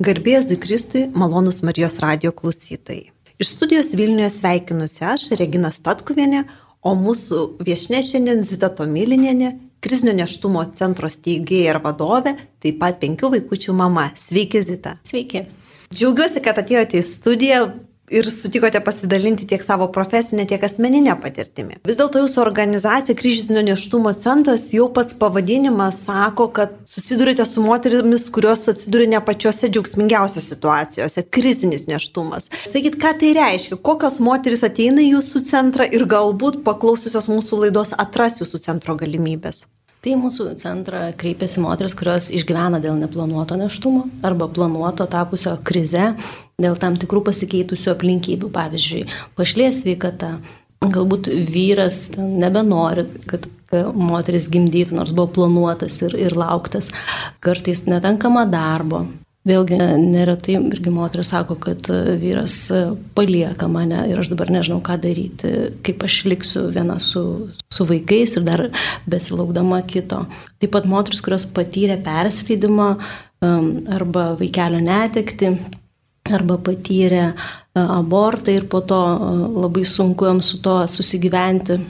Garbės Dukristui, malonus Marijos radio klausytojai. Iš studijos Vilniuje sveikinusi aš, Regina Statkuvienė, o mūsų viešne šiandien Zita Tomilinienė, krizinio neštumo centro steigėja ir vadovė, taip pat penkių vaikųčių mama. Sveiki, Zita. Sveiki. Džiaugiuosi, kad atėjote į studiją, ir sutikote pasidalinti tiek savo profesinę, tiek asmeninę patirtimį. Vis dėlto jūsų organizacija Kryžinio neštumo centras jau pats pavadinimas sako, kad susidurite su moterimis, kurios atsiduria ne pačiose džiaugsmingiausiose situacijose - krizinis neštumas. Sakyt, ką tai reiškia, kokios moteris ateina į jūsų centrą ir galbūt paklausiusios mūsų laidos atras jūsų centro galimybės. Tai mūsų centrą kreipiasi moteris, kurios išgyvena dėl neplanuoto neštumo arba planuoto tapusio krize dėl tam tikrų pasikeitusių aplinkybių, pavyzdžiui, pašlės sveikata. Galbūt vyras nebenori, kad moteris gimdytų, nors buvo planuotas ir, ir lauktas, kartais netenkama darbo, Vėlgi neretai irgi moteris sako, kad vyras palieka mane ir aš dabar nežinau, ką daryti, kaip aš liksiu viena su, su vaikais ir dar besilaukdama kito. Taip pat moteris, kurios patyrė perslydimą um, arba vaikelio netekti, arba patyrė uh, abortą ir po to uh, labai sunku jam su to susigyventi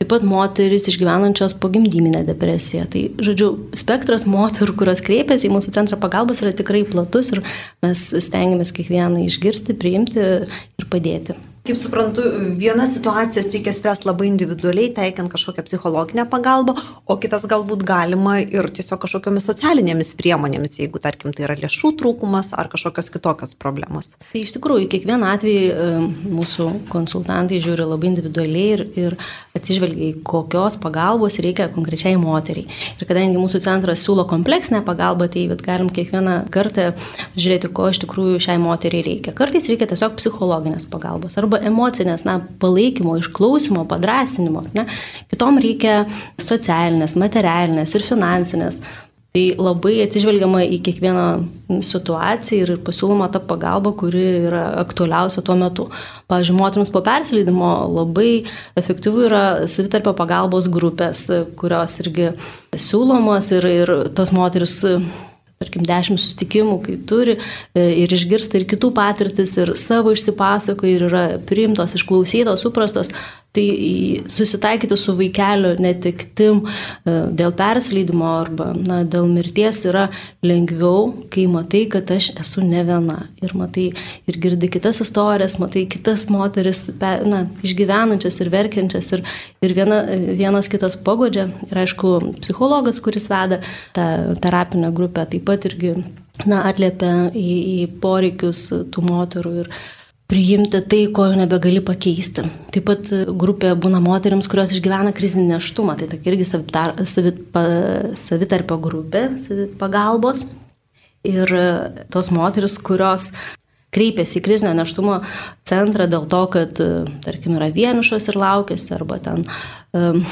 Taip pat moteris išgyvenančios pogimdyminę depresiją. Tai, žodžiu, spektras moterų, kurios kreipiasi į mūsų centrą pagalbos yra tikrai platus ir mes stengiamės kiekvieną išgirsti, priimti ir padėti. Kaip suprantu, vienas situacijas reikia spręsti labai individualiai, teikiant kažkokią psichologinę pagalbą, o kitas galbūt galima ir tiesiog kažkokiamis socialinėmis priemonėmis, jeigu, tarkim, tai yra lėšų trūkumas ar kažkokios kitokios problemos. Tai iš tikrųjų, kiekvieną atvejį e, mūsų konsultantai žiūri labai individualiai ir, ir atsižvelgia į kokios pagalbos reikia konkrečiai moteriai. Ir kadangi mūsų centras siūlo kompleksinę pagalbą, tai galim kiekvieną kartą žiūrėti, ko iš tikrųjų šiai moteriai reikia. Kartais reikia tiesiog psichologinės pagalbos arba emocinės, na, palaikymo, išklausimo, padrasinimo. Ne? Kitom reikia socialinės, materialinės ir finansinės. Tai labai atsižvelgiama į kiekvieną situaciją ir pasiūloma ta pagalba, kuri yra aktualiausia tuo metu. Pavyzdžiui, moteriams po persileidimo labai efektyvų yra savitarpio pagalbos grupės, kurios irgi siūlomos ir, ir tos moteris tarkim, dešimt sustikimų, kai turi e, ir išgirsta ir kitų patirtis, ir savo išsipasakoja, ir yra priimtos, išklausytos, suprastos, Tai susitaikyti su vaikeliu netiktim e, dėl persleidimo arba na, dėl mirties yra lengviau, kai matai, kad aš esu ne viena. Ir matai ir girdi kitas istorijas, matai kitas moteris na, išgyvenančias ir verkiančias ir, ir viena, vienas kitas pagodžia. Ir aišku, psichologas, kuris veda tą terapinę grupę, taip pat irgi na, atliepia į, į poreikius tų moterų. Ir, priimti tai, ko jau nebegali pakeisti. Taip pat grupė būna moteriams, kurios išgyvena krizinį neštumą, tai tokia irgi savitar, savit, savitarpio grupė, pagalbos. Ir tos moteris, kurios kreipiasi į krizinio neštumo centrą dėl to, kad, tarkim, yra vienišos ir laukėsi, arba ten um,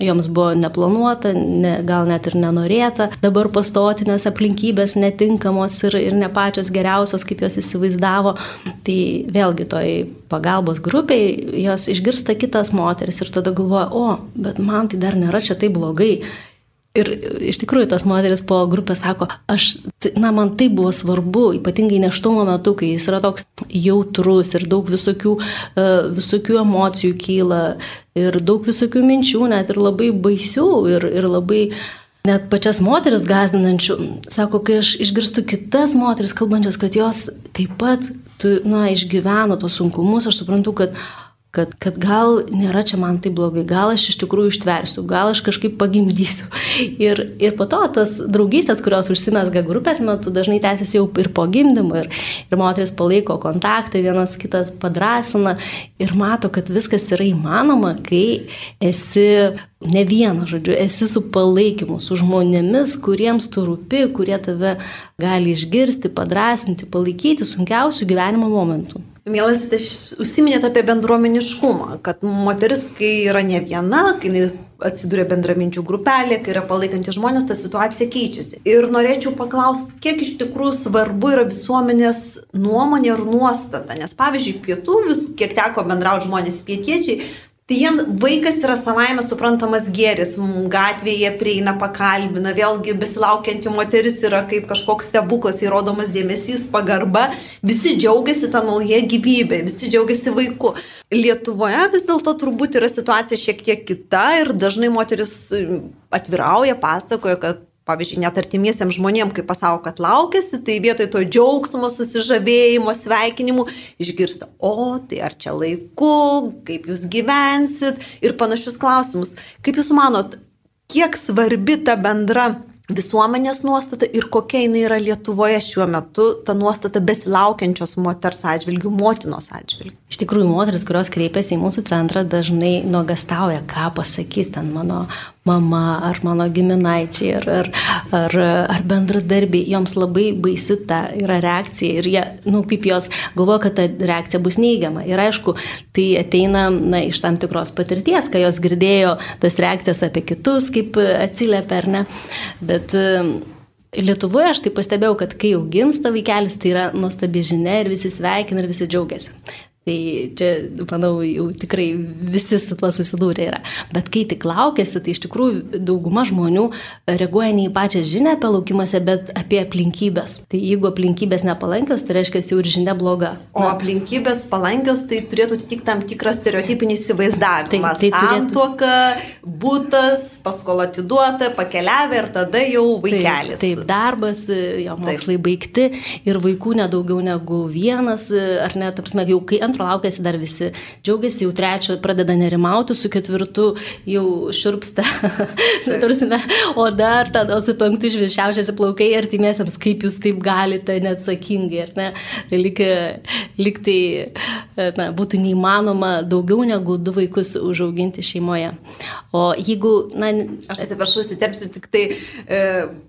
joms buvo neplanuota, ne, gal net ir nenorėta dabar pastoti, nes aplinkybės netinkamos ir, ir ne pačios geriausios, kaip jos įsivaizdavo. Tai vėlgi toj pagalbos grupiai jos išgirsta kitas moteris ir tada galvoja, o, bet man tai dar nėra čia taip blogai. Ir iš tikrųjų tas moteris po grupės sako, aš, na, man tai buvo svarbu, ypatingai neštumo metu, kai jis yra toks jautrus ir daug visokių, e, visokių emocijų kyla ir daug visokių minčių, net ir labai baisių ir, ir labai net pačias moteris gazdinančių. Sako, kai aš išgirstu kitas moteris kalbančias, kad jos taip pat, tu, na, išgyveno tos sunkumus, aš suprantu, kad kad, kad gal nėra čia man tai blogai, gal aš iš tikrųjų ištversiu, gal aš kažkaip pagimdysiu. Ir, ir po to tas draugystės, kurios užsimesga grupės metu, dažnai tęsiasi jau ir po gimdymo, ir, ir moteris palaiko kontaktą, vienas kitas padrasina ir mato, kad viskas yra įmanoma, kai esi ne vienas, žodžiu, esi su palaikymu, su žmonėmis, kuriems tu rūpi, kurie tave gali išgirsti, padrasinti, palaikyti sunkiausių gyvenimo momentų. Mielas, užsiminėte apie bendruomeniškumą, kad moteris, kai yra ne viena, kai jinai atsiduria bendraminčių grupelė, kai yra palaikantis žmonės, ta situacija keičiasi. Ir norėčiau paklausti, kiek iš tikrųjų svarbu yra visuomenės nuomonė ir nuostata. Nes pavyzdžiui, pietų, vis, kiek teko bendrauti žmonės pietiečiai, Tai jiems vaikas yra savaime suprantamas gėris, gatvėje prieina, pakalbina, vėlgi besilaukianti moteris yra kaip kažkoks stebuklas, įrodomas dėmesys, pagarba, visi džiaugiasi tą naują gyvybę, visi džiaugiasi vaiku. Lietuvoje vis dėlto turbūt yra situacija šiek tiek kita ir dažnai moteris atvirauja, pasakoja, kad pavyzdžiui, net artimiesiems žmonėms, kai pasako, kad laukėsi, tai vietoj to džiaugsmo, susižavėjimo, sveikinimų išgirsta, o tai ar čia laiku, kaip jūs gyvensit ir panašius klausimus. Kaip jūs manot, kiek svarbi ta bendra visuomenės nuostata ir kokia jinai yra Lietuvoje šiuo metu, ta nuostata besilaukiančios moters atžvilgių, motinos atžvilgių. Iš tikrųjų, moteris, kurios kreipiasi į mūsų centrą, dažnai nuogastauja, ką pasakys ten mano mama ar mano giminaičiai ar, ar, ar, ar bendradarbiai, joms labai baisi ta yra reakcija ir jie, na, nu, kaip jos galvoja, kad ta reakcija bus neigiama. Ir aišku, tai ateina na, iš tam tikros patirties, kai jos girdėjo tas reakcijas apie kitus, kaip atsiliepia ar ne. Bet Lietuvoje aš tai pastebėjau, kad kai jau gimsta vaikelis, tai yra nuostabi žinia ir visi sveikina ir visi džiaugiasi. Tai čia, manau, jau tikrai visi su tuo susidūrė yra. Bet kai tik laukėsi, tai iš tikrųjų dauguma žmonių reaguoja ne į pačią žinią apie laukimąsi, bet apie aplinkybės. Tai jeigu aplinkybės nepalankios, tai reiškia jau ir žinia bloga. Na. O aplinkybės palankios, tai turėtų tik tam tikrą stereotipinį įsivaizdavimą. Tai, tai Santuoka, turėtų... būtas, paskola atiduota, pakeliavę ir tada jau vaikelis. Taip, taip darbas, jo mokslai taip. baigti ir vaikų nedaugiau negu vienas, ar net, apsme, jau kai ant antro laukėsi dar visi džiaugiasi, jau trečio pradeda nerimauti, su ketvirtu jau širpsta, tarsime, o dar tada su penktu išvišiausiasi plaukai artimiesiams, kaip jūs taip galite neatsakingai, ar ne, lik, lik tai na, būtų neįmanoma daugiau negu du vaikus užauginti šeimoje. O jeigu, na... Aš atsiprašau, įsiterpsiu, tik tai e,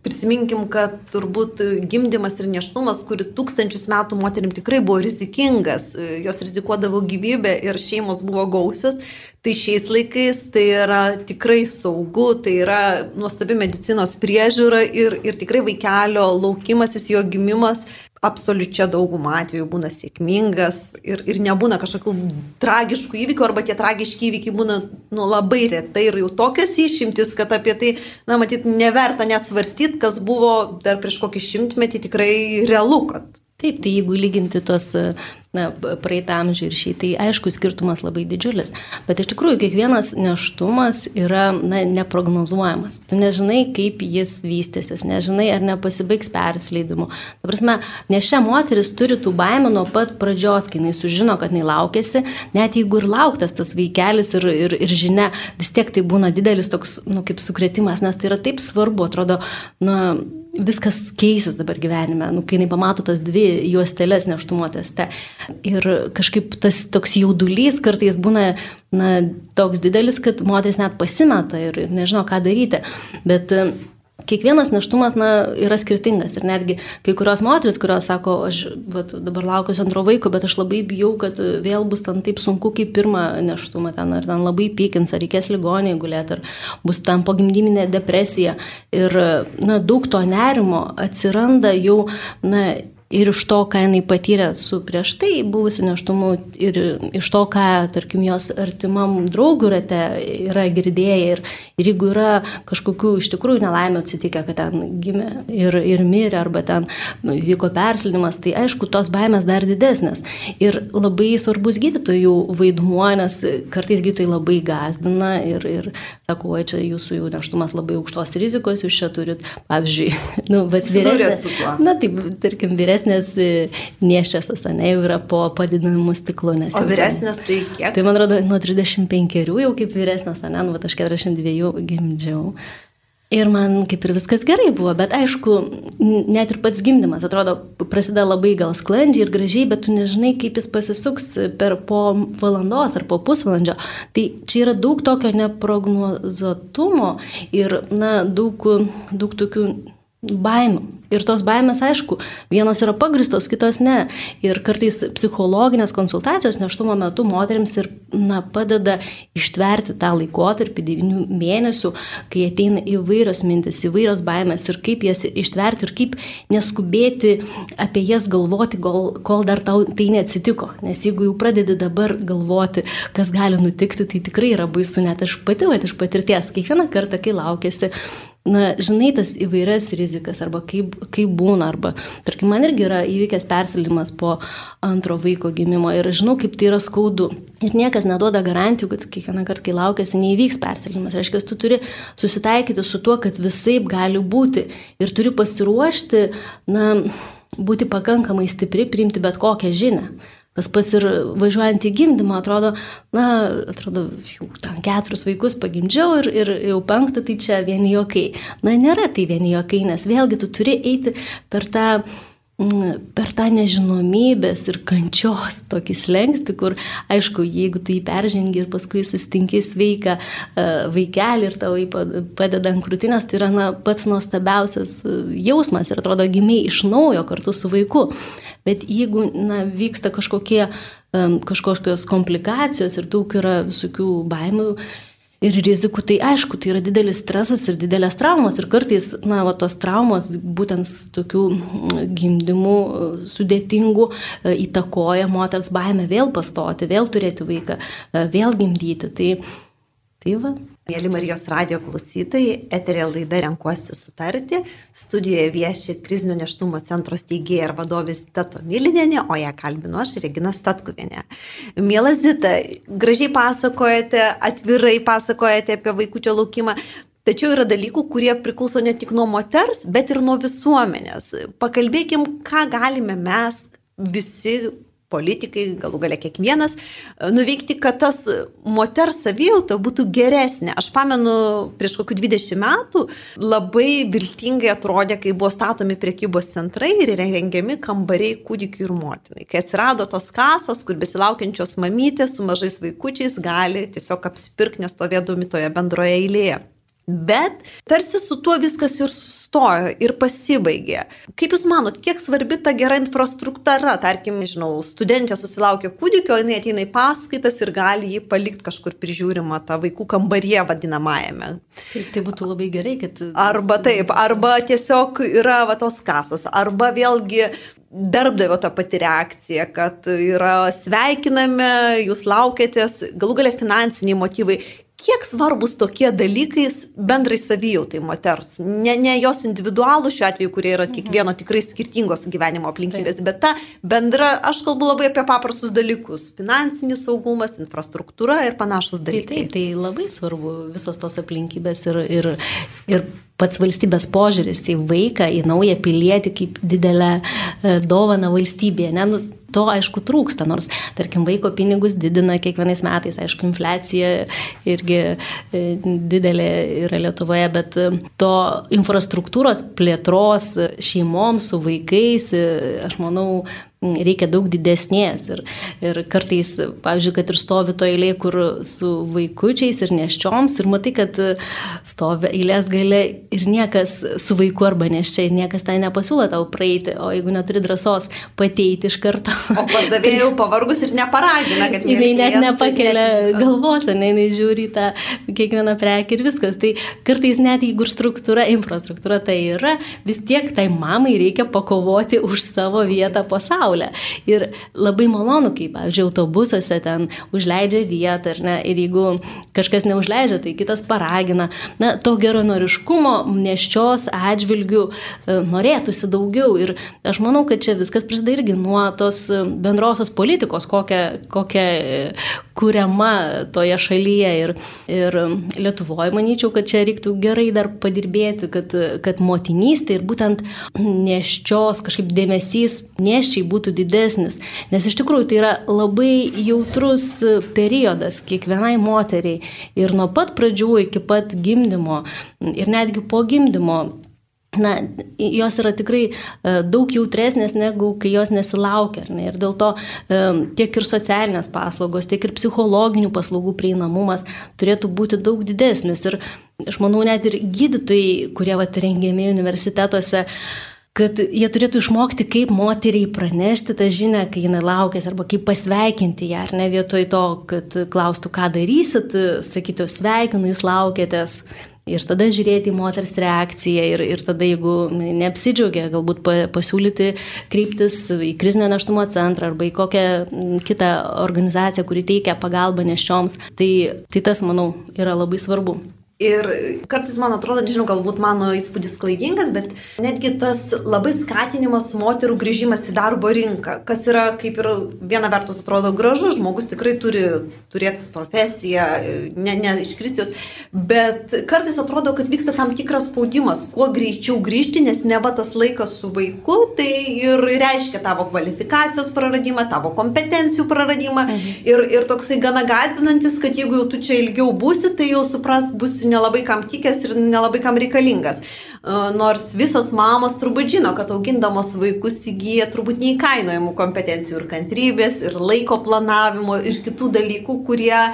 prisiminkim, kad turbūt gimdymas ir neštumas, kuri tūkstančius metų moterim tikrai buvo rizikingas, jos rizikuoja rizikuodavo gyvybę ir šeimos buvo gausios, tai šiais laikais tai yra tikrai saugu, tai yra nuostabi medicinos priežiūra ir, ir tikrai vaikelio laukimasis, jo gimimas absoliučia dauguma atveju būna sėkmingas ir, ir nebūna kažkokių tragiškų įvykių arba tie tragiški įvykiai būna nu, labai retai ir jau tokios išimtis, kad apie tai, na, matyt, neverta net svarstyti, kas buvo dar prieš kokį šimtmetį tikrai realu, kad Taip, tai jeigu lyginti tuos na, praeitą amžių ir šį, tai aišku, skirtumas labai didžiulis. Bet iš tikrųjų, kiekvienas neštumas yra na, neprognozuojamas. Tu nežinai, kaip jis vystysis, nežinai, ar nepasibaigs persileidimu. Ta prasme, nešia moteris turi tų baimę nuo pat pradžios, kai jinai sužino, kad jinai laukėsi, net jeigu ir lauktas tas vaikelis ir, ir, ir žinia, vis tiek tai būna didelis toks, nu, kaip sukretimas, nes tai yra taip svarbu, atrodo, na, viskas keisis dabar gyvenime, nu, kai jinai pamato tas dvi juostelės neštumo teste. Ir kažkaip tas toks jaudulys kartais būna na, toks didelis, kad moteris net pasimeta ir, ir nežino, ką daryti. Bet kiekvienas neštumas na, yra skirtingas. Ir netgi kai kurios moteris, kurios sako, aš vat, dabar laukiu antro vaiko, bet aš labai bijau, kad vėl bus ten taip sunku kaip pirmą neštumą, ten, ar ten labai pykins, ar reikės ligoniai gulėti, ar bus ten pogimdyminė depresija. Ir na, daug to nerimo atsiranda jau na, ir iš to, ką jinai patyrė su prieš tai buvusiu neštumu ir iš to, ką, tarkim, jos artimam draugų rate yra girdėję ir, ir jeigu yra kažkokių iš tikrųjų nelaimė atsitikę, kad ten gimė ir, ir mirė arba ten vyko perslidimas, tai aišku, tos baimės dar didesnės. Ir labai svarbus gydytojų vaidmuo, nes kartais gydytojai labai gazdina ir, ir sako, oi, čia jūsų jau neštumas labai aukštos rizikos, jūs čia turit, pavyzdžiui, nu, bet vyresnė. Na taip, tarkim, vyresnė vyresnės e, nieščiasos, ne, jau yra po padidinamu stiklu. O vyresnės tai kiek? Tai man atrodo, nuo 35 jau kaip vyresnės, ne, nu, aš 42 gimdžiau. Ir man kaip ir viskas gerai buvo, bet aišku, net ir pats gimdymas atrodo prasideda labai gal sklandžiai ir gražiai, bet tu nežinai, kaip jis pasisuks per po valandos ar po pusvalandžio. Tai čia yra daug tokio neprognozuotumo ir, na, daug, daug tokių baimių. Ir tos baimės, aišku, vienos yra pagristos, kitos ne. Ir kartais psichologinės konsultacijos neštumo metu moteriams ir na, padeda ištverti tą laikotarpį 9 mėnesių, kai ateina įvairios mintis, įvairios baimės ir kaip jas ištverti ir kaip neskubėti apie jas galvoti, kol, kol dar tau tai neatsitiko. Nes jeigu jau pradedi dabar galvoti, kas gali nutikti, tai tikrai yra baisu, net aš pati, va, iš patirties, kiekvieną kartą, kai laukėsi na, žinai tas įvairias rizikas, arba kaip, kaip būna, arba, tarkim, man irgi yra įvykęs persilimas po antro vaiko gimimo ir žinau, kaip tai yra skaudu. Ir niekas neduoda garantijų, kad kiekvieną kartą, kai laukėsi, neįvyks persilimas. Reiškia, tu turi susitaikyti su tuo, kad visai gali būti ir turi pasiruošti, na, būti pakankamai stipri, priimti bet kokią žinią. Tas pats ir važiuojant į gimdymą, atrodo, na, atrodo, jau ten keturis vaikus pagimdžiau ir, ir jau penktą, tai čia vieni jokai. Na, nėra tai vieni jokai, nes vėlgi tu turi eiti per tą mm, per tą nežinomybės ir kančios tokį slengsti, kur, aišku, jeigu tu jį peržengi ir paskui sustinki sveiką e, vaikelį ir tau jį padeda ant krūtinės, tai yra na, pats nuostabiausias e, jausmas ir atrodo gimiai iš naujo kartu su vaiku. Bet jeigu na, vyksta kažkokie, kažkokios komplikacijos ir daug yra visokių baimių ir rizikų, tai aišku, tai yra didelis stresas ir didelės traumos. Ir kartais, na, va, tos traumos būtent tokių gimdymų sudėtingų e, įtakoja moters baimę vėl pastoti, vėl turėti vaiką, e, vėl gimdyti. Tai, tai va. Mėly Marijos radio klausytojai, eterė laida Renkuosi sutarti. Studijoje vieši krizinio neštumo centro steigėja ir vadovės Tato Milinėnė, o ją kalbinu aš, Regina Statkuvienė. Mėla Zita, gražiai pasakojate, atvirai pasakojate apie vaikųčio laukimą. Tačiau yra dalykų, kurie priklauso ne tik nuo moters, bet ir nuo visuomenės. Pakalbėkim, ką galime mes visi politikai, galų galia kiekvienas, nuveikti, kad tas moters savijauta būtų geresnė. Aš pamenu, prieš kokių 20 metų labai viltingai atrodė, kai buvo statomi priekybos centrai ir rengiami kambariai kūdikiai ir motinai. Kai atsirado tos kasos, kur besilaukiančios mamytės su mažais vaikučiais gali tiesiog apsipirkti nestovėdami toje bendroje eilėje. Bet tarsi su tuo viskas ir sustojo ir pasibaigė. Kaip Jūs manot, kiek svarbi ta gera infrastruktūra, tarkim, žinau, studentė susilaukia kūdikio, jinai ateina į paskaitas ir gali jį palikti kažkur prižiūrimą tą vaikų kambaryje vadinamajame. Taip, tai būtų labai gerai, kad... Arba taip, arba tiesiog yra va tos kasos, arba vėlgi darbdavio ta pati reakcija, kad yra sveikiname, jūs laukiatės, galų galia finansiniai motyvai kiek svarbus tokie dalykai bendrai savijautai moters, ne, ne jos individualų šiuo atveju, kurie yra kiekvieno mhm. tikrai skirtingos gyvenimo aplinkybės, Taip. bet ta bendra, aš kalbu labai apie paprastus dalykus - finansinis saugumas, infrastruktūra ir panašus dalykai. Taip, taip, tai labai svarbu visos tos aplinkybės ir, ir, ir pats valstybės požiūris į vaiką, į naują pilietį kaip didelę e, dovaną valstybėje. Ne? Nu, to aišku trūksta, nors, tarkim, vaiko pinigus didina kiekvienais metais, aišku, infliacija irgi e, didelė yra Lietuvoje, bet e, to infrastruktūros plėtros šeimoms su vaikais, aš manau, reikia daug didesnės. Ir, ir kartais, pavyzdžiui, kad ir stovi to eilė, kur su vaikučiais ir neščioms ir matai, kad stovi eilės gale ir niekas su vaiku arba neščia niekas tai nepasiūlo tau praeiti, o jeigu neturi drąsos pateiti iš karto. O pardavėjai jau pavargus ir neparagina, kad jinai net nepakelia net... galvos, ne, jinai žiūri tą kiekvieną prekį ir viskas. Tai kartais net jeigu struktūra, infrastruktūra tai yra, vis tiek tai mamai reikia pakovoti už savo vietą po savo saulę. Ir labai malonu, kai, pavyzdžiui, autobusuose ten užleidžia vietą, ne, ir jeigu kažkas neužleidžia, tai kitas paragina. Na, to geronoriškumo neščios atžvilgių e, norėtųsi daugiau. Ir aš manau, kad čia viskas prasideda irgi nuo tos bendrosios politikos, kokia, kokia kuriama toje šalyje. Ir, ir Lietuvoje manyčiau, kad čia reiktų gerai dar padirbėti, kad, kad motinystė ir būtent neščios kažkaip dėmesys neščiai būtų būtų didesnis. Nes iš tikrųjų tai yra labai jautrus periodas kiekvienai moteriai. Ir nuo pat pradžių iki pat gimdymo ir netgi po gimdymo na, jos yra tikrai e, daug jautresnės negu kai jos nesilaukia. Ne? Ir dėl to e, tiek ir socialinės paslaugos, tiek ir psichologinių paslaugų prieinamumas turėtų būti daug didesnis. Ir aš manau, net ir gydytojai, kurie vat, rengiami universitetuose, kad jie turėtų išmokti, kaip moteriai pranešti tą žinią, kai jinai laukės, arba kaip pasveikinti ją, ar ne vietoj to, kad klaustų, ką darysit, sakytų, sveikinu, jūs laukėtės. Ir tada žiūrėti į moters reakciją ir, ir tada, jeigu neapsidžiaugia, galbūt pasiūlyti kreiptis į krizinio neštumo centrą arba į kokią kitą organizaciją, kuri teikia pagalbą neščioms, tai, tai tas, manau, yra labai svarbu. Ir kartais man atrodo, nežinau, galbūt mano įspūdis klaidingas, bet netgi tas labai skatinimas moterų grįžimas į darbo rinką, kas yra kaip ir viena vertus atrodo gražu, žmogus tikrai turi turėti profesiją, ne, ne iš Kristijos, bet kartais atrodo, kad vyksta tam tikras spaudimas, kuo greičiau grįžti, nes ne va tas laikas su vaiku, tai ir reiškia tavo kvalifikacijos praradimą, tavo kompetencijų praradimą mhm. ir, ir toksai gana gazdinantis, kad jeigu jau tu čia ilgiau būsi, tai jau supras, bus nelabai kam tikęs ir nelabai kam reikalingas. E, nors visos mamos turbūt žino, kad augindamos vaikus įgyja turbūt neįkainojimų kompetencijų ir kantrybės, ir laiko planavimo, ir kitų dalykų, kurie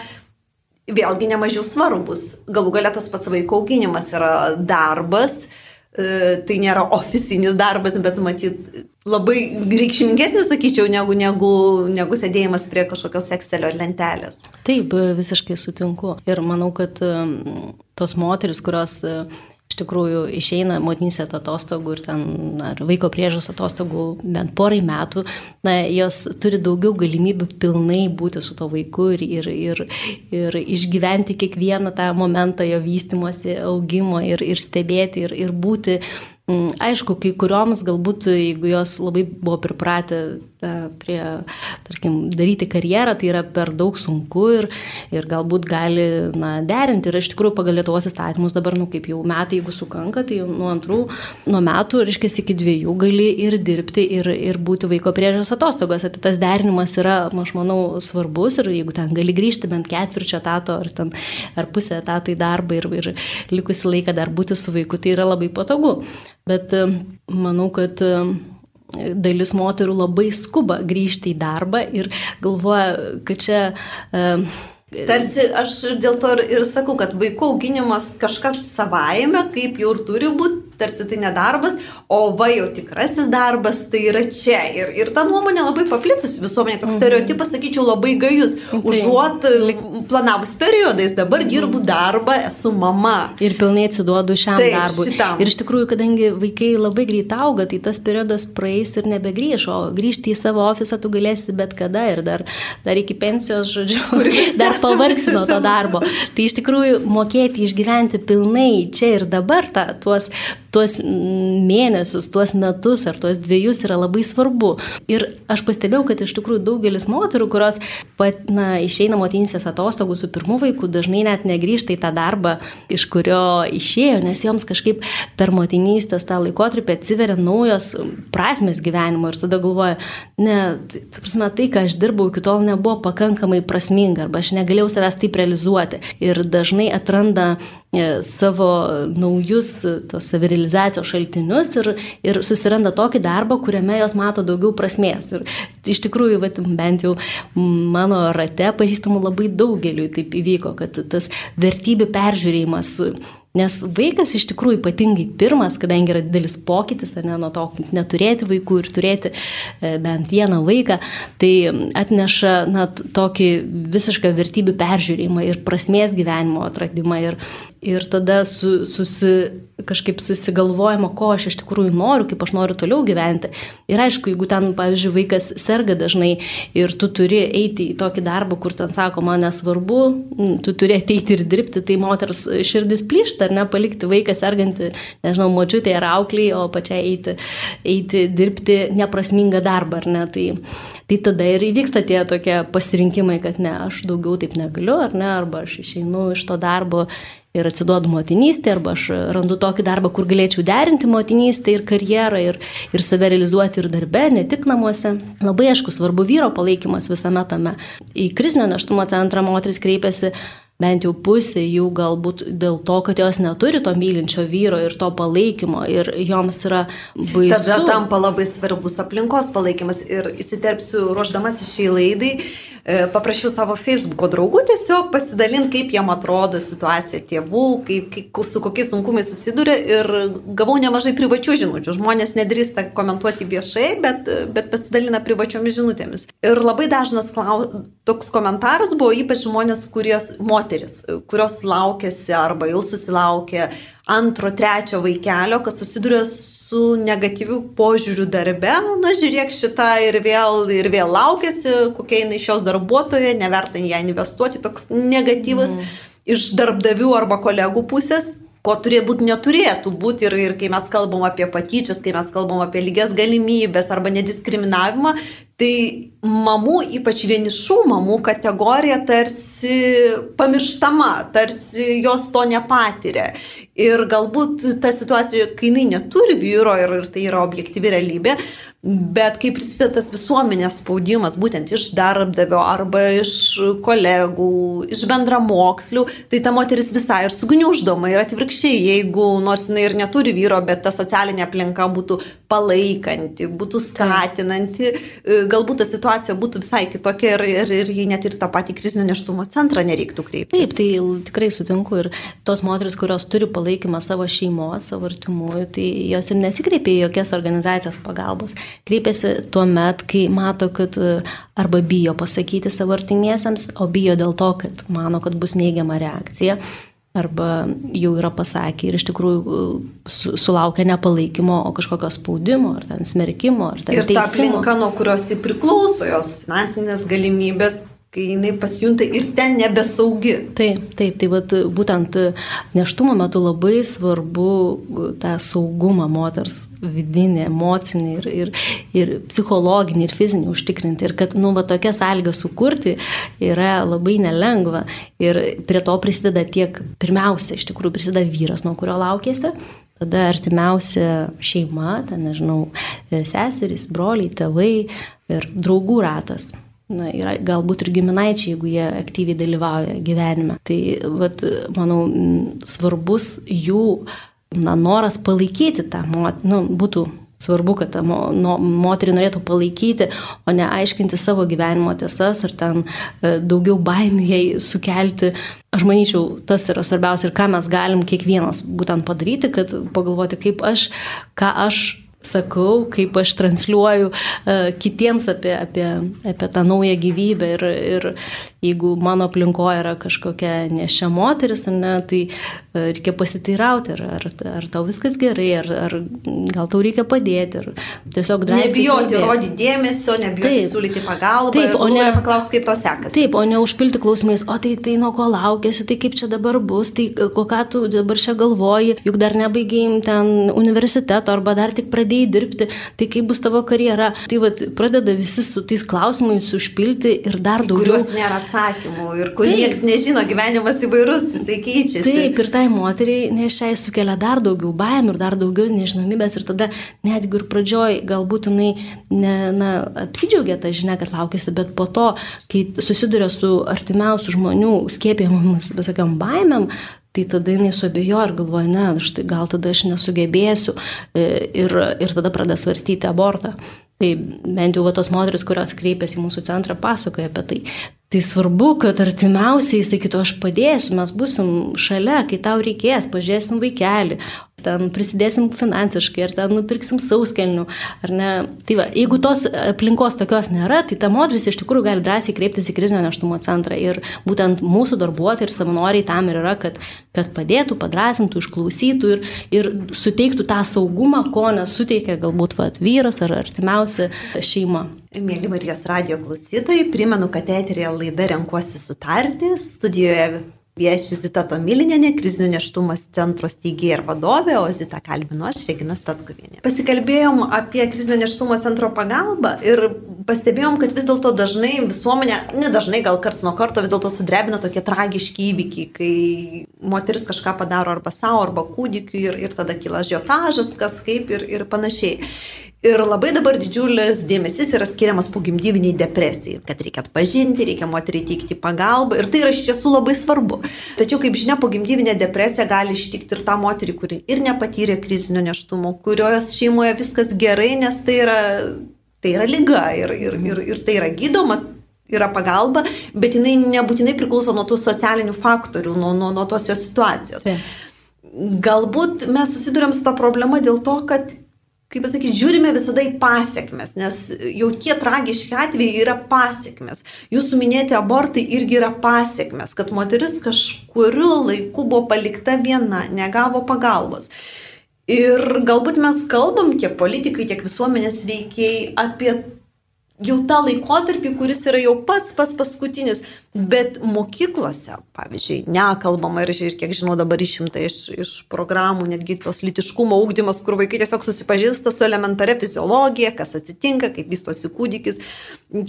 vėlgi nemažiau svarbus. Galų galia tas pats vaiko auginimas yra darbas, e, tai nėra oficinis darbas, bet matyt labai reikšmingesnis, sakyčiau, negu, negu, negu sėdėjimas prie kažkokios Excelio lentelės. Taip, visiškai sutinku. Ir manau, kad tos moteris, kurios iš tikrųjų išeina motinysės atostogų ir ten, ar vaiko priežos atostogų bent porai metų, na, jos turi daugiau galimybių pilnai būti su to vaiku ir, ir, ir, ir išgyventi kiekvieną tą momentą jo vystimosi, augimo ir, ir stebėti ir, ir būti. Mm, aišku, kai kurioms galbūt, jeigu jos labai buvo pripratę prie, tarkim, daryti karjerą, tai yra per daug sunku ir, ir galbūt gali na, derinti. Ir iš tikrųjų pagal Lietuvos įstatymus dabar, nu, kaip jau metai, jeigu sukanka, tai nuo antrų, nuo metų, reiškia, iki dviejų gali ir dirbti, ir, ir būti vaiko priežiūros atostogos. Tai tas derinimas yra, aš manau, svarbus ir jeigu ten gali grįžti bent ketvirčio etato ar, ten, ar pusę etato į darbą ir, ir likusi laiką dar būti su vaiku, tai yra labai patogu. Bet e, manau, kad dalis moterų labai skuba grįžti į darbą ir galvoja, kad čia uh, Tarsi aš dėl to ir, ir sakau, kad vaikų auginimas kažkas savaime, kaip jau ir turi būti, tarsi tai nedarbas, o va jau tikrasis darbas tai yra čia. Ir, ir ta nuomonė labai paplitusi visuomenė, toks mhm. stereotipas, sakyčiau, labai gajus. Užuot planavus periodais, dabar dirbu mhm. darbą, esu mama. Ir pilnai atsiduodu šiam Taip, darbui. Šitam. Ir iš tikrųjų, kadangi vaikai labai greit auga, tai tas periodas praeis ir nebegrįž, o grįžti į savo ofisą tu galėsi bet kada ir dar, dar iki pensijos, žodžiu, dar pavargsi nuo to darbo. Tai iš tikrųjų mokėti išgyventi pilnai čia ir dabar ta, tuos tuos mėnesius, tuos metus ar tuos dviejus yra labai svarbu. Ir aš pastebėjau, kad iš tikrųjų daugelis moterų, kurios pat, na, išeina motinysės atostogų su pirmu vaiku, dažnai net negrįžta į tą darbą, iš kurio išėjo, nes joms kažkaip per motinystės tą laikotarpį atsiveria naujos prasmes gyvenimo ir tada galvoja, ne, tai, prasme, tai, ką aš dirbau iki tol nebuvo pakankamai prasminga arba aš negalėjau savęs taip realizuoti. Ir dažnai atranda savo naujus tos savirealizacijos šaltinius ir, ir susiranda tokį darbą, kuriame jos mato daugiau prasmės. Ir iš tikrųjų, vat, bent jau mano rate pažįstamų labai daugeliu taip įvyko, kad tas vertybių peržiūrėjimas Nes vaikas iš tikrųjų ypatingai pirmas, kadangi yra didelis pokytis, ne nuo to neturėti vaikų ir turėti e, bent vieną vaiką, tai atneša na, tokį visišką vertybių peržiūrėjimą ir prasmės gyvenimo atradimą. Ir, ir tada su, susi, kažkaip susigalvojama, ko aš iš tikrųjų noriu, kaip aš noriu toliau gyventi. Ir aišku, jeigu ten, pavyzdžiui, vaikas serga dažnai ir tu turi eiti į tokį darbą, kur ten sako, man nesvarbu, tu turi ateiti ir dirbti, tai moters širdis plyšta, ar ne, palikti vaiką sergantį, nežinau, močiutė ar aukliai, o pačiai eiti, eiti dirbti neprasmingą darbą, ar ne. Tai, tai tada ir įvyksta tie tokie pasirinkimai, kad ne, aš daugiau taip negaliu, ar ne, arba aš išeinu iš to darbo ir atsiduodu motinystė, arba aš randu tokį darbą, kur galėčiau derinti motinystę ir karjerą, ir, ir save realizuoti ir darbe, ne tik namuose. Labai aišku, svarbu vyro palaikymas visame tame. Į krizinio neštumo centrą moteris kreipiasi bent jau pusė jų galbūt dėl to, kad jos neturi to mylinčio vyro ir to palaikymo ir joms yra baisu. Tada tampa labai svarbus aplinkos palaikymas ir įsiterpsiu ruoždamas šiai laidai. Paprašiau savo Facebook'o draugų tiesiog pasidalinti, kaip jiem atrodo situacija tėvų, kaip, kaip, su kokiais sunkumais susiduria ir gavau nemažai privačių žinučių. Žmonės nedrįsta komentuoti viešai, bet, bet pasidalina privačiomis žinutėmis. Ir labai dažnas klau, toks komentaras buvo ypač žmonės, kurios, moteris, kurios laukėsi arba jau susilaukė antro, trečio vaikelio, kad susiduria su negatyviu požiūriu darbe, na žiūrėk šitą ir vėl, ir vėl laukėsi, kokia jinai šios darbuotoja, neverta ją investuoti, toks negatyvas mm. iš darbdavių arba kolegų pusės ko turėtų būti neturėtų būti ir, ir kai mes kalbam apie patyčias, kai mes kalbam apie lygias galimybės arba nediskriminavimą, tai mamų, ypač vienišų mamų kategorija tarsi pamirštama, tarsi jos to nepatiria. Ir galbūt ta situacija, kai jinai neturi vyro ir, ir tai yra objektyvi realybė, bet kai prisideda tas visuomenės spaudimas, būtent iš darbdavio arba iš kolegų, iš bendramokslių, tai ta moteris visai ir sugniuždoma ir atvirkščiai, jeigu nors jinai ir neturi vyro, bet ta socialinė aplinka būtų palaikanti, būtų skatinanti, galbūt ta situacija būtų visai kitokia ir, ir, ir jei net ir tą patį krizinio neštumo centrą nereiktų kreiptis. Taip, tai tikrai sutinku ir tos moteris, kurios turi palaikymą savo šeimos, savo artimųjų, tai jos ir nesikreipia į jokias organizacijas pagalbos. Kreipiasi tuo met, kai mato, kad e, arba bijo pasakyti savo artimiesiams, o bijo dėl to, kad mano, kad bus neigiama reakcija arba jau yra pasakę ir iš tikrųjų e, sulaukia ne palaikymo, o kažkokio spaudimo, ar ten smerkimo, ar ten ir teisimo. Ta aplinka, nuo kurios jį priklauso, jos finansinės galimybės kai jinai pasijunta ir ten nebesaugi. Taip, taip, tai vat, būtent neštumo metu labai svarbu tą saugumą moters vidinį, emocinį ir, ir, ir psichologinį ir fizinį užtikrinti. Ir kad, nu, va, tokia sąlyga sukurti yra labai nelengva. Ir prie to prisideda tiek, pirmiausia, iš tikrųjų prisideda vyras, nuo kurio laukėsi, tada artimiausia šeima, ten, nežinau, seserys, broliai, tėvai ir draugų ratas na, yra galbūt ir giminaičiai, jeigu jie aktyviai dalyvauja gyvenime. Tai, vat, manau, svarbus jų na, noras palaikyti tą, nu, būtų svarbu, kad ta mo, no, moterį norėtų palaikyti, o ne aiškinti savo gyvenimo tiesas ar ten e, daugiau baimių jai sukelti. Aš manyčiau, tas yra svarbiausia ir ką mes galim kiekvienas būtent padaryti, kad pagalvoti, kaip aš, ką aš sakau, kaip aš transliuoju uh, kitiems apie, apie, apie tą naują gyvybę ir, ir jeigu mano aplinkoje yra kažkokia nešia moteris, ne, tai uh, reikia pasiteirauti, ar, ar, ar tau viskas gerai, ar, ar gal tau reikia padėti, tiesiog drąsiai. Nebijoti rodyti dėmesio, nebijoti taip, siūlyti pagalbą, taip, o ne paklausti, kaip to sekasi. Taip, o ne užpilti klausimais, o tai, tai nuo ko laukėsi, tai kaip čia dabar bus, tai ko ką tu dabar čia galvoji, juk dar nebaigėjim ten universiteto arba dar tik pradėjai pradėjai dirbti, tai kaip bus tavo karjera. Tai vat, pradeda visi su tais klausimais užpilti ir dar daugiau. Kuriuos nėra atsakymų ir kur Taip. niekas nežino, gyvenimas įvairus, jisai keičiasi. Taip, ir tai moteriai nešiai sukelia dar daugiau baimių ir dar daugiau nežinomybės ir tada netgi ir pradžioj galbūt jinai ne, na, apsidžiaugia tą žinią, kad laukėsi, bet po to, kai susiduria su artimiausių žmonių skėpėjimus visokiam baimėm, Tai tada jinai suabejo ir galvoja, ne, štai gal tada aš nesugebėsiu e, ir, ir tada pradeda svarstyti abortą. Tai bent jau va, tos moteris, kurios kreipiasi į mūsų centrą, pasakoja apie tai. Tai svarbu, kad artimiausiai sakytų, aš padėsiu, mes busim šalia, kai tau reikės, pažiūrėsim vaikelį, ten prisidėsim finansiškai, ar ten nupirksim sauskelnių, ar ne. Tai va, jeigu tos aplinkos tokios nėra, tai ta moteris iš tikrųjų gali drąsiai kreiptis į krizinio neštumo centrą ir būtent mūsų darbuotojai ir savanoriai tam ir yra, kad, kad padėtų, padrasintų, išklausytų ir, ir suteiktų tą saugumą, ko nesuteikia galbūt va, vyras ar artimiausia šeima. Mėly Marijos radio klausytojai, primenu, kad eterėje laida Renkuosi sutartį, studijoje Vieši Zita Tomilinėne, krizinio neštumas centro steigėja ir vadovė, o Zita kalbino aš, Regina Statkuvienė. Pasikalbėjom apie krizinio neštumo centro pagalbą ir pastebėjom, kad vis dėlto dažnai visuomenė, nedažnai gal karts nuo karto vis dėlto sudrebina tokie tragiški įvykiai, kai moteris kažką padaro arba savo, arba kūdikiu ir, ir tada kyla žiotažas, kas kaip ir, ir panašiai. Ir labai dabar didžiulis dėmesys yra skiriamas pogimdyviniai depresijai, kad reikia atpažinti, reikia moteriai teikti pagalbą ir tai yra iš tiesų labai svarbu. Tačiau, kaip žinia, pogimdyvinė depresija gali ištikti ir tą moterį, kuri ir nepatyrė krizinio neštumo, kurios šeimoje viskas gerai, nes tai yra, tai yra lyga ir, ir, ir, ir tai yra gydoma yra pagalba, bet jinai nebūtinai priklauso nuo tų socialinių faktorių, nuo, nuo, nuo tos jos situacijos. Taip. Galbūt mes susidurėm su tą problemą dėl to, kad kaip pasakyti, žiūrime visada į pasiekmes, nes jau tie tragiški atvejai yra pasiekmes. Jūsų minėti abortai irgi yra pasiekmes, kad moteris kažkuriu laiku buvo palikta viena, negavo pagalbos. Ir galbūt mes kalbam tiek politikai, tiek visuomenės veikiai apie jau tą laikotarpį, kuris yra jau pats pas paskutinis, bet mokyklose, pavyzdžiui, nekalbama ir, ir kiek žinau dabar išimta iš, iš programų, netgi tos litiškumo ūkdymas, kur vaikai tiesiog susipažįsta su elementaria fiziologija, kas atsitinka, kaip vystosi kūdikis,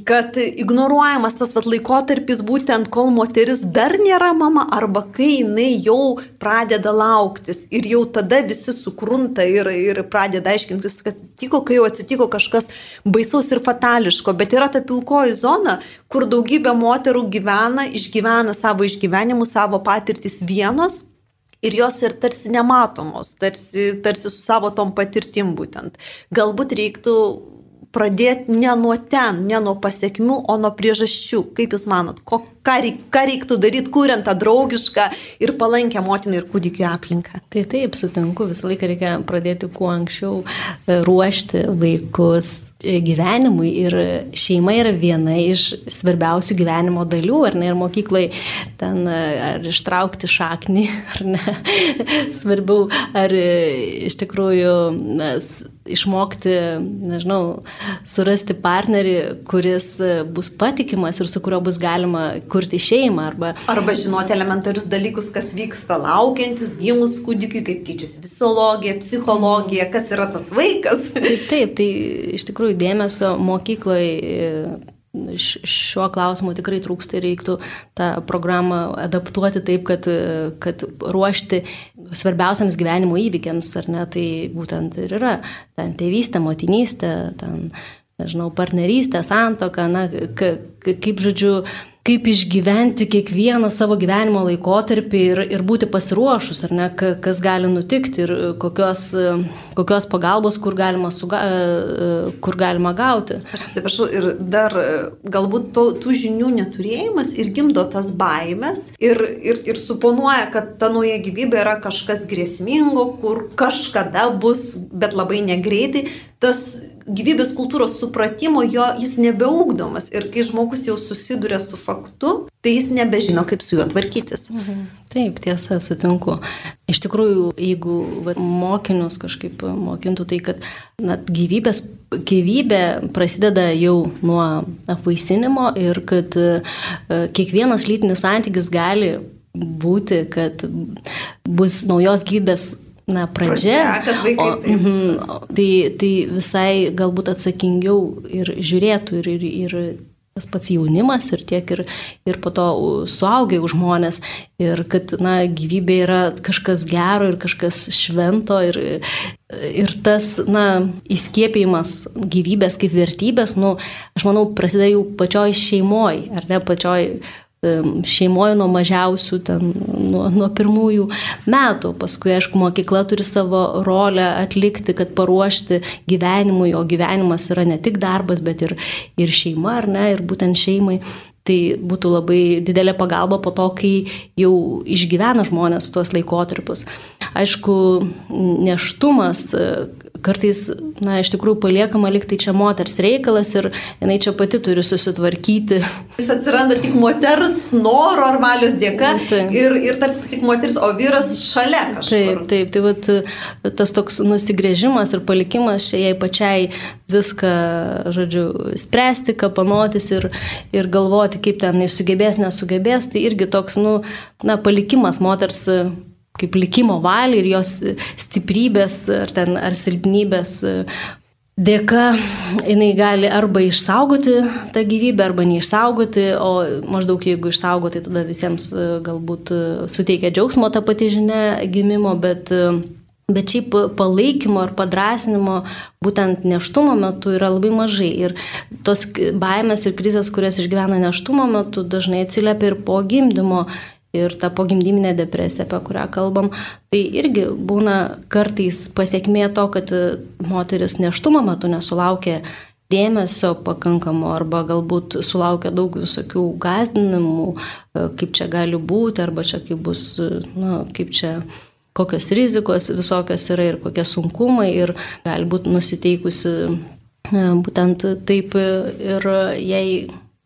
kad ignoruojamas tas vat, laikotarpis būtent kol moteris dar nėra mama arba kai jinai jau pradeda lauktis ir jau tada visi sukrunta ir, ir pradeda aiškintis, kas atsitiko, kai jau atsitiko kažkas baisaus ir fatališko. Bet yra ta pilkoji zona, kur daugybė moterų gyvena, išgyvena savo išgyvenimus, savo patirtis vienos. Ir jos ir tarsi nematomos, tarsi, tarsi su savo tom patirtim būtent. Galbūt reiktų pradėti ne nuo ten, ne nuo pasiekmių, o nuo priežasčių. Kaip Jūs manot, ko, ką, reik, ką reiktų daryti, kuriant tą draugišką ir palankę motinai ir kūdikiu aplinką? Tai taip, sutinku, visą laiką reikia pradėti kuo anksčiau e, ruošti vaikus gyvenimui ir šeima yra viena iš svarbiausių gyvenimo dalių, ar ne, ir mokyklai ten ar ištraukti šaknį, ar ne, svarbiau, ar iš tikrųjų na, išmokti, nežinau, surasti partnerį, kuris bus patikimas ir su kuriuo bus galima kurti šeimą. Arba, arba žinoti elementarius dalykus, kas vyksta laukiantis, gimus kūdikiui, kaip keičiasi fisiologija, psichologija, kas yra tas vaikas. Taip, taip, tai iš tikrųjų dėmesio mokykloje šiuo klausimu tikrai trūksta ir reiktų tą programą adaptuoti taip, kad, kad ruošti svarbiausiams gyvenimo įvykiams, ar ne, tai būtent ir yra ten tėvystė, motinystė, ten, nežinau, partnerystė, santoka, na, kaip žodžiu, kaip išgyventi kiekvieną savo gyvenimo laikotarpį ir, ir būti pasiruošus, ar ne, kas gali nutikti ir kokios, kokios pagalbos, kur galima, suga, kur galima gauti. Aš atsiprašau, ir dar galbūt to, tų žinių neturėjimas ir gimdo tas baimės ir, ir, ir suponuoja, kad ta nauja gyvybė yra kažkas grėsmingo, kur kažkada bus, bet labai negreitai. Tas gyvybės kultūros supratimo jo jis nebeugdomas ir kai žmogus jau susiduria su faktu, tai jis nebežino, kaip su juo tvarkytis. Mhm. Taip, tiesa, sutinku. Iš tikrųjų, jeigu va, mokinius kažkaip mokintų tai, kad na, gyvybės, gyvybė prasideda jau nuo apvaisinimo ir kad uh, kiekvienas lytinis santykis gali būti, kad bus naujos gyvybės na, pradžia. pradžia o, mm, tai, tai visai galbūt atsakingiau ir žiūrėtų ir, ir, ir tas pats jaunimas ir tiek ir, ir po to suaugiai žmonės ir kad, na, gyvybė yra kažkas gero ir kažkas švento ir, ir tas, na, įskiepimas gyvybės kaip vertybės, nu, aš manau, prasideda jau pačioj šeimoje, ar ne pačioj šeimoje nuo mažiausių, ten, nuo, nuo pirmųjų metų. Paskui, aišku, mokykla turi savo rolę atlikti, kad paruošti gyvenimui, o gyvenimas yra ne tik darbas, bet ir, ir šeima, ar ne, ir būtent šeimai. Tai būtų labai didelė pagalba po to, kai jau išgyvena žmonės tuos laikotarpius. Aišku, neštumas, kartais, na, iš tikrųjų paliekama liktai čia moters reikalas ir jinai čia pati turi susitvarkyti. Jis atsiranda tik moters noro ar valios dėka taip. ir, ir tarsi tik moteris, o vyras šalia kažkur. Taip, taip, tai vat, tas toks nusigrėžimas ir palikimas jai pačiai viską, žodžiu, spręsti, kapanotis ir, ir galvoti, kaip ten jis sugebės, nesugebės, tai irgi toks, nu, na, palikimas moters kaip likimo valiai ir jos stiprybės ar, ten, ar silpnybės dėka jinai gali arba išsaugoti tą gyvybę, arba neišsaugoti, o maždaug jeigu išsaugoti, tada visiems galbūt suteikia džiaugsmo ta pati žinia gimimo, bet Bet šiaip palaikymo ir padrasinimo būtent neštumo metu yra labai mažai. Ir tos baimės ir krizės, kurias išgyvena neštumo metu, dažnai atsiliepia ir po gimdymo ir ta pogimdyminė depresija, apie kurią kalbam, tai irgi būna kartais pasiekmė to, kad moteris neštumo metu nesulaukė dėmesio pakankamo arba galbūt sulaukia daug visokių gazdinimų, e, kaip čia gali būti, arba čia kaip bus, na, kaip čia kokios rizikos visokios yra ir kokie sunkumai ir gali būti nusiteikusi e, būtent taip ir jei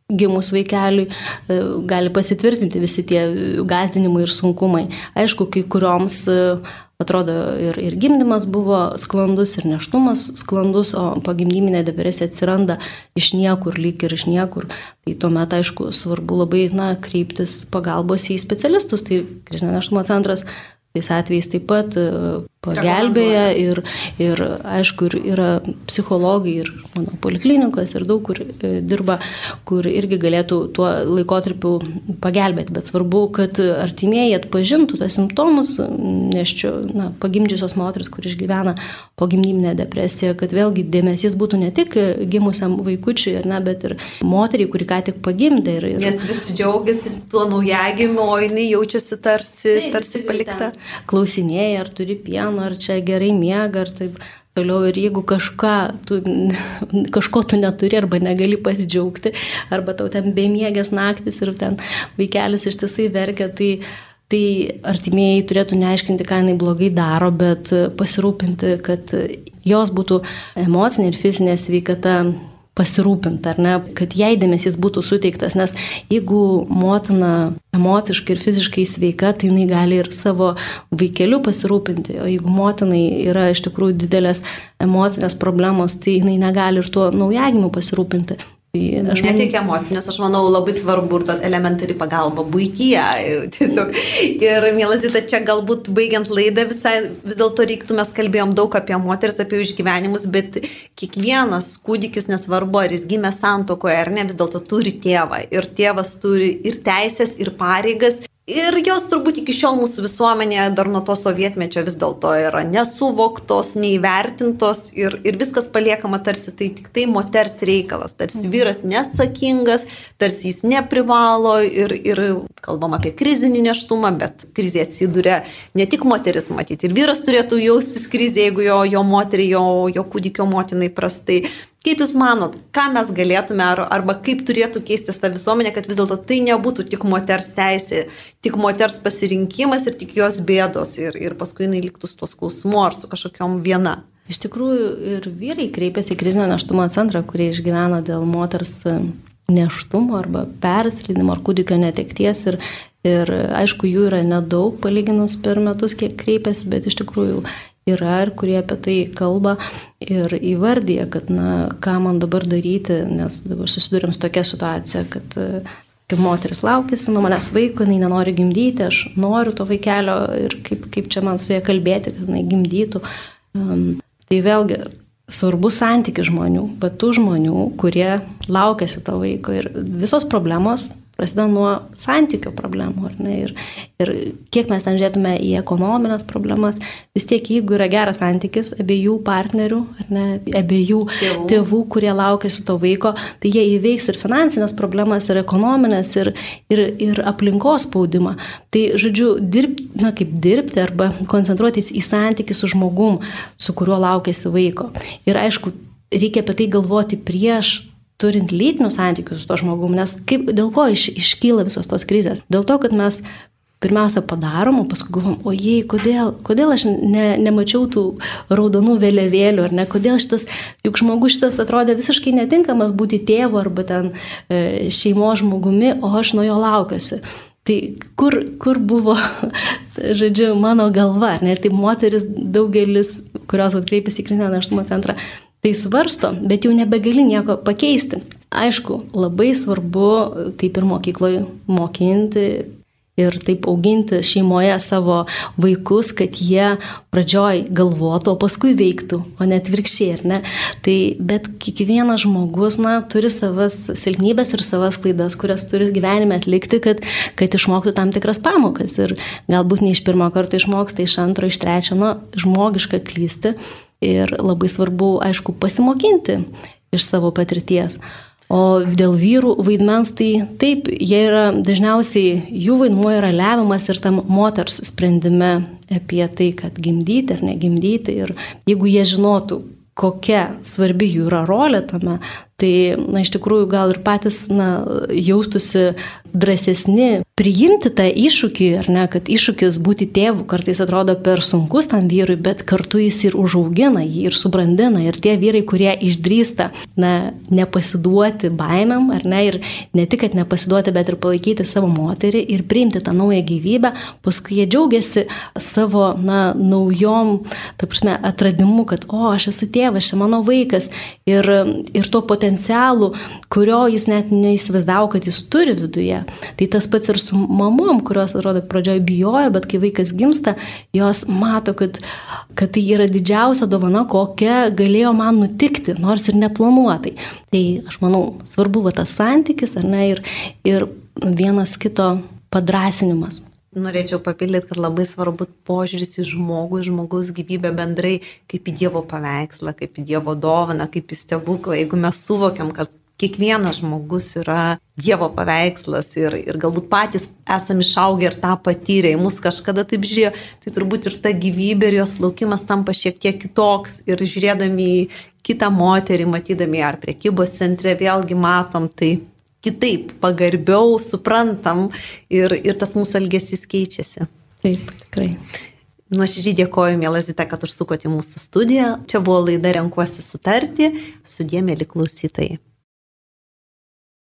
gimus vaikeliui e, gali pasitvirtinti visi tie gazdinimai ir sunkumai. Aišku, kai kurioms atrodo ir, ir gimdymas buvo sklandus, ir neštumas sklandus, o pagimdyminė depresija atsiranda iš niekur, lyg ir iš niekur. Tai tuomet, aišku, svarbu labai na, kreiptis pagalbos į specialistus. Tai krizinio neštumo centras tais atvejais taip pat pagelbėja ir, ir aišku, ir yra psichologai ir mano poliklinikos ir daug kur e, dirba, kur irgi galėtų tuo laikotarpiu pagelbėti, bet svarbu, kad artimieji atpažintų tas simptomus, nes čia, na, pagimdžiusios moteris, kur išgyvena pogimdyminę depresiją, kad vėlgi dėmesys būtų ne tik gimusiam vaikučiui, ar ne, bet ir moteriai, kuri ką tik pagimdė. Ir, ir... Nes visi džiaugiasi tuo naujagimiu, o jinai jaučiasi tarsi, taip, tarsi palikta. Klausinėja, ar turi gyvena, ar čia gerai miega, ar taip toliau. Ir jeigu kažką, tu, kažko tu neturi arba negali pasidžiaugti, arba tau ten bemiegės naktis ir ten vaikelis ištisai verkia, tai Tai artimieji turėtų neaiškinti, ką jinai blogai daro, bet pasirūpinti, kad jos būtų emocinė ir fizinė sveikata pasirūpinti, ar ne, kad jai dėmesys būtų suteiktas, nes jeigu motina emociškai ir fiziškai sveika, tai jinai gali ir savo vaikeliu pasirūpinti, o jeigu motinai yra iš tikrųjų didelės emocinės problemos, tai jinai negali ir tuo naujagimiu pasirūpinti. Tai aš ne tik emocinės, aš manau labai svarbu ir ta elementari pagalba būtyje. Tiesiog. Ir, mielas, tai čia galbūt baigiant laidą visai, vis dėlto reiktų, mes kalbėjom daug apie moteris, apie išgyvenimus, bet kiekvienas kūdikis, nesvarbu, ar jis gimė santokoje ar ne, vis dėlto turi tėvą. Ir tėvas turi ir teisės, ir pareigas. Ir jos turbūt iki šiol mūsų visuomenėje dar nuo to sovietmečio vis dėlto yra nesuvoktos, neįvertintos ir, ir viskas paliekama tarsi tai tik tai moters reikalas, tarsi mhm. vyras neatsakingas, tarsi jis neprivalo ir, ir kalbam apie krizinį neštumą, bet krizė atsiduria ne tik moteris matyti, ir vyras turėtų jaustis krizė, jeigu jo, jo moteriai, jo, jo kūdikio motinai prastai. Kaip Jūs manot, ką mes galėtume ar, arba kaip turėtų keistis ta visuomenė, kad vis dėlto tai nebūtų tik moters teisė, tik moters pasirinkimas ir tik jos bėdos ir, ir paskui jinai liktų su tuos skausmu ar su kažkokiam viena? Iš tikrųjų ir vyrai kreipiasi į krizinio neštumo centrą, kurie išgyvena dėl moters neštumo arba perslydimo ar kūdikio netekties ir, ir aišku, jų yra nedaug palyginus per metus, kiek kreipiasi, bet iš tikrųjų yra ir kurie apie tai kalba ir įvardyja, kad, na, ką man dabar daryti, nes dabar susidurėm su tokia situacija, kad kaip moteris laukėsi nuo manęs vaiko, jinai nenori gimdyti, aš noriu to vaikelio ir kaip, kaip čia man su ja kalbėti, kad jinai gimdytų. Um, tai vėlgi svarbus santykis žmonių, bet tų žmonių, kurie laukėsi to vaiko ir visos problemos prasideda nuo santykių problemų, ar ne? Ir, ir kiek mes ten žiūrėtume į ekonominės problemas, vis tiek jeigu yra geras santykis abiejų partnerių, ar ne, abiejų tėvų, tėvų kurie laukia su to vaiko, tai jie įveiks ir finansinės problemas, ir ekonominės, ir, ir, ir aplinkos spaudimą. Tai, žodžiu, dirbti, na kaip dirbti arba koncentruotis į santykių su žmogum, su kuriuo laukėsi vaiko. Ir aišku, reikia apie tai galvoti prieš turint lytinius santykius su to žmogum, nes kaip, dėl ko iš, iškyla visos tos krizės? Dėl to, kad mes pirmiausia padarom, o paskui galvom, o jei, kodėl, kodėl aš ne, nemačiau tų raudonų vėliavėlių, ar ne, kodėl šitas, juk žmogus šitas atrodė visiškai netinkamas būti tėvu arba ten e, šeimo žmogumi, o aš nuo jo laukiuosi. Tai kur, kur buvo, žodžiu, mano galva, ne, ir tai moteris daugelis, kurios atkreipėsi į krizinę naštumo centrą, tai svarsto, bet jau nebegali nieko pakeisti. Aišku, labai svarbu taip ir mokykloje mokinti ir taip auginti šeimoje savo vaikus, kad jie pradžioj galvotų, o paskui veiktų, o net virkščiai, ar ne? Tai bet kiekvienas žmogus, na, turi savas silpnybės ir savas klaidas, kurias turi gyvenime atlikti, kad, kad išmoktų tam tikras pamokas. Ir galbūt ne iš pirmo karto išmoksta, iš antro, iš trečio, na, žmogiška klysti ir labai svarbu, aišku, pasimokinti iš savo patirties. O dėl vyrų vaidmens, tai taip, jie yra dažniausiai, jų vaidmuo yra lemiamas ir tam moters sprendime apie tai, kad gimdyti ar negimdyti. Ir jeigu jie žinotų, kokia svarbi jų yra rolė tame, tai na, iš tikrųjų gal ir patys na, jaustusi drąsesni priimti tą iššūkį, ar ne, kad iššūkis būti tėvu kartais atrodo per sunkus tam vyrui, bet kartu jis ir užaugina jį ir subrandina. Ir tie vyrai, kurie išdrįsta, na, nepasiduoti baimėm, ar ne, ir ne tik, kad nepasiduoti, bet ir palaikyti savo moterį ir priimti tą naują gyvybę, paskui jie džiaugiasi savo, na, naujom, ta prasme, atradimu, kad, o, aš esu tėvas, čia mano vaikas ir, ir tuo potencialu, kurio jis net neįsivaizdavo, kad jis turi viduje. Tai tas pats ir su mamom, kurios, atrodo, pradžioje bijojo, bet kai vaikas gimsta, jos mato, kad, kad tai yra didžiausia dovana, kokia galėjo man nutikti, nors ir neplanuotai. Tai aš manau, svarbu va tas santykis, ar ne, ir, ir vienas kito padrasinimas. Norėčiau papildyti, kad labai svarbu požiūris į žmogų, žmogaus gyvybę bendrai, kaip į Dievo paveikslą, kaip į Dievo dovaną, kaip į stebuklą. Jeigu mes suvokiam, kad kiekvienas žmogus yra Dievo paveikslas ir, ir galbūt patys esame išaugę ir tą patyrę, į mus kažkada taip žiūrėjo, tai turbūt ir ta gyvybė ir jos laukimas tampa šiek tiek kitoks ir žiūrėdami į kitą moterį, matydami ar priekybos centre, vėlgi matom tai kitaip, pagarbiau, suprantam ir, ir tas mūsų elgesys keičiasi. Taip, tikrai. Nuoširdžiai dėkoju, Mielazita, kad užsukote mūsų studiją. Čia buvo laida Renkuosi sutarti. Sudėmėli klausytojai.